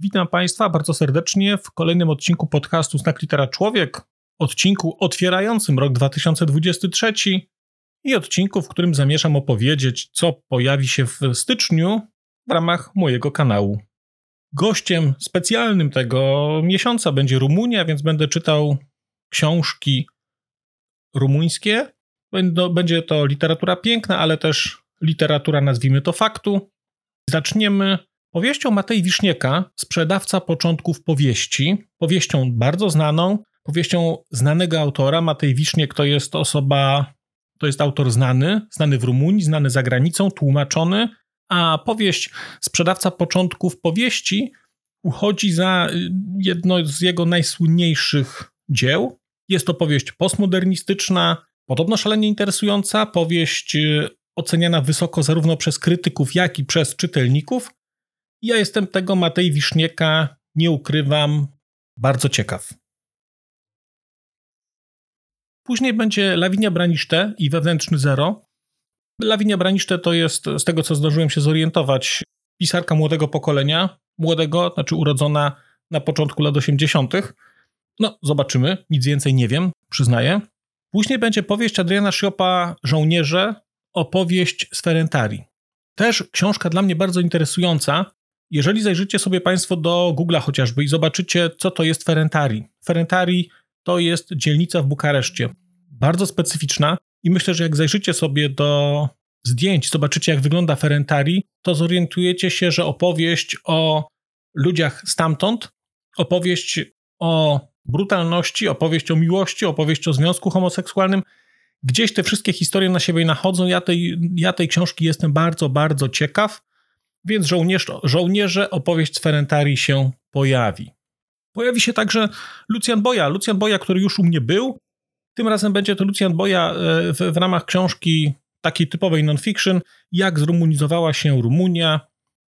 Witam Państwa bardzo serdecznie w kolejnym odcinku podcastu Znak Litera Człowiek, odcinku otwierającym rok 2023 i odcinku, w którym zamierzam opowiedzieć, co pojawi się w styczniu w ramach mojego kanału. Gościem specjalnym tego miesiąca będzie Rumunia, więc będę czytał książki rumuńskie. Będzie to literatura piękna, ale też literatura, nazwijmy to faktu. Zaczniemy powieścią Matej Wisznieka, sprzedawca początków powieści. Powieścią bardzo znaną, powieścią znanego autora. Matej Wiszniek to jest osoba to jest autor znany, znany w Rumunii, znany za granicą, tłumaczony, a powieść Sprzedawca początków powieści uchodzi za y, jedno z jego najsłynniejszych dzieł. Jest to powieść postmodernistyczna, podobno szalenie interesująca, powieść y, oceniana wysoko zarówno przez krytyków, jak i przez czytelników. Ja jestem tego Matej Wisznieka, nie ukrywam, bardzo ciekaw. Później będzie Lawinia Braniszte i Wewnętrzny Zero. Lawinia Braniszte to jest, z tego co zdążyłem się zorientować, pisarka młodego pokolenia, młodego, znaczy urodzona na początku lat 80. No, zobaczymy, nic więcej nie wiem, przyznaję. Później będzie powieść Adriana Sziopa Żołnierze, opowieść z Ferentari. Też książka dla mnie bardzo interesująca. Jeżeli zajrzycie sobie Państwo do Google'a chociażby i zobaczycie, co to jest Ferentari. Ferentari to jest dzielnica w Bukareszcie. Bardzo specyficzna i myślę, że jak zajrzycie sobie do zdjęć, zobaczycie jak wygląda Ferentari, to zorientujecie się, że opowieść o ludziach stamtąd, opowieść o brutalności, opowieść o miłości, opowieść o związku homoseksualnym, gdzieś te wszystkie historie na siebie nachodzą. Ja tej, ja tej książki jestem bardzo, bardzo ciekaw, więc żołnierz, żołnierze opowieść z Ferentari się pojawi. Pojawi się także Lucjan Boja. Lucjan Boja, który już u mnie był. Tym razem będzie to Lucjan Boja e, w, w ramach książki takiej typowej non-fiction, jak zrumunizowała się Rumunia.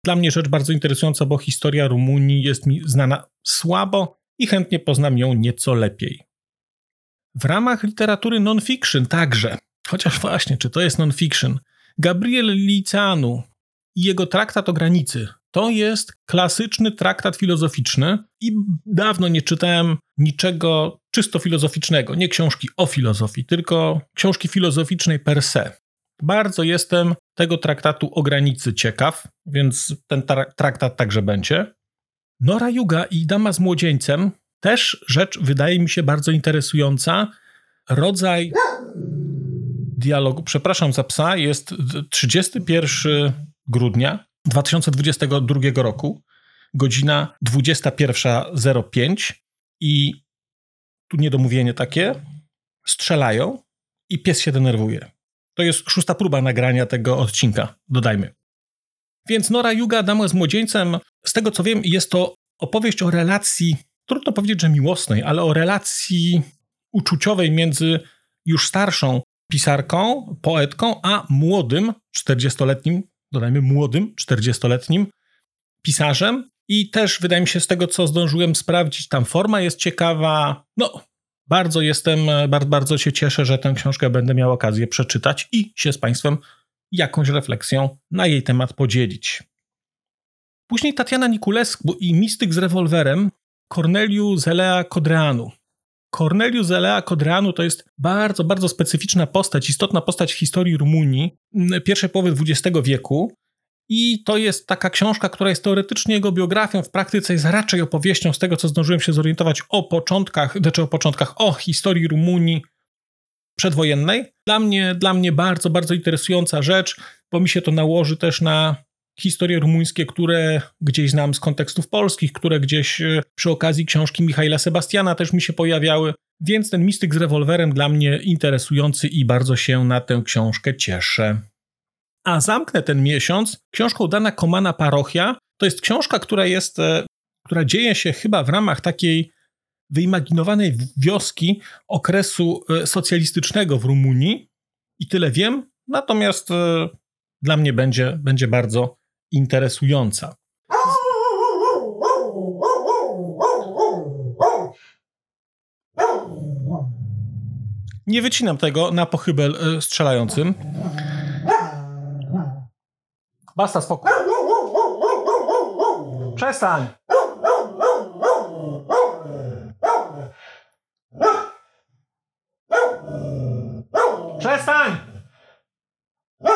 Dla mnie rzecz bardzo interesująca, bo historia Rumunii jest mi znana słabo i chętnie poznam ją nieco lepiej. W ramach literatury non-fiction także, chociaż właśnie, czy to jest non-fiction, Gabriel Liceanu i jego traktat o granicy to jest klasyczny traktat filozoficzny i dawno nie czytałem niczego czysto filozoficznego, nie książki o filozofii, tylko książki filozoficznej per se. Bardzo jestem tego traktatu o granicy ciekaw, więc ten traktat także będzie. Nora Yuga i Dama z młodzieńcem też rzecz wydaje mi się bardzo interesująca. Rodzaj dialogu, przepraszam za psa, jest 31 grudnia 2022 roku, godzina 21.05 i tu niedomówienie takie, strzelają i pies się denerwuje. To jest szósta próba nagrania tego odcinka, dodajmy. Więc Nora Yuga, Dama z młodzieńcem, z tego co wiem, jest to opowieść o relacji, trudno powiedzieć, że miłosnej, ale o relacji uczuciowej między już starszą pisarką, poetką, a młodym, 40-letnim dodajmy młodym, 40-letnim pisarzem. I też wydaje mi się z tego, co zdążyłem sprawdzić, tam forma jest ciekawa. No, bardzo jestem, bardzo, bardzo się cieszę, że tę książkę będę miał okazję przeczytać i się z Państwem jakąś refleksją na jej temat podzielić. Później Tatiana Nikulescu i Mistyk z rewolwerem Corneliu Zelea Kodreanu. Corneliu Zelea Kodreanu to jest bardzo, bardzo specyficzna postać, istotna postać w historii Rumunii pierwszej połowy XX wieku. I to jest taka książka, która jest teoretycznie jego biografią, w praktyce jest raczej opowieścią z tego, co zdążyłem się zorientować o początkach, znaczy o początkach, o historii Rumunii przedwojennej. Dla mnie, dla mnie bardzo, bardzo interesująca rzecz, bo mi się to nałoży też na historie rumuńskie, które gdzieś znam z kontekstów polskich, które gdzieś e, przy okazji książki Michaela Sebastiana też mi się pojawiały, więc ten mistyk z rewolwerem dla mnie interesujący i bardzo się na tę książkę cieszę. A zamknę ten miesiąc książką Dana Komana Parochia. To jest książka, która jest, e, która dzieje się chyba w ramach takiej wyimaginowanej wioski okresu e, socjalistycznego w Rumunii. I tyle wiem, natomiast dla mnie będzie, będzie bardzo interesująca. Nie wycinam tego na pochybel e, strzelającym. Basta, spokój. Przestań. Przestań! W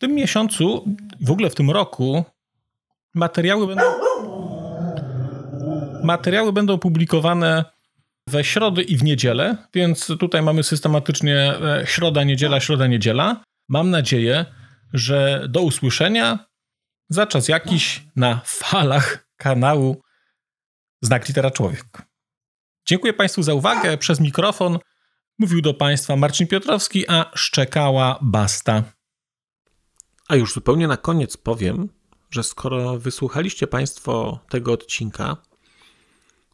tym miesiącu, w ogóle w tym roku, materiały będą, materiały będą publikowane we środy i w niedzielę, więc tutaj mamy systematycznie e, środa, niedziela, środa, niedziela. Mam nadzieję, że do usłyszenia za czas jakiś na falach kanału Znak Litera Człowiek. Dziękuję Państwu za uwagę. Przez mikrofon mówił do Państwa Marcin Piotrowski, a szczekała Basta. A już zupełnie na koniec powiem, że skoro wysłuchaliście Państwo tego odcinka,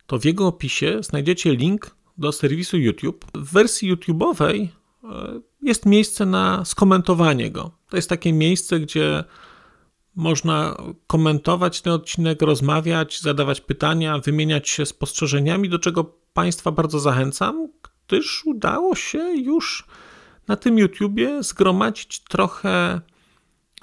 to w jego opisie znajdziecie link do serwisu YouTube. W wersji YouTube'owej e, jest miejsce na skomentowanie go. To jest takie miejsce, gdzie można komentować ten odcinek, rozmawiać, zadawać pytania, wymieniać się spostrzeżeniami, do czego Państwa bardzo zachęcam, gdyż udało się już na tym YouTubie zgromadzić trochę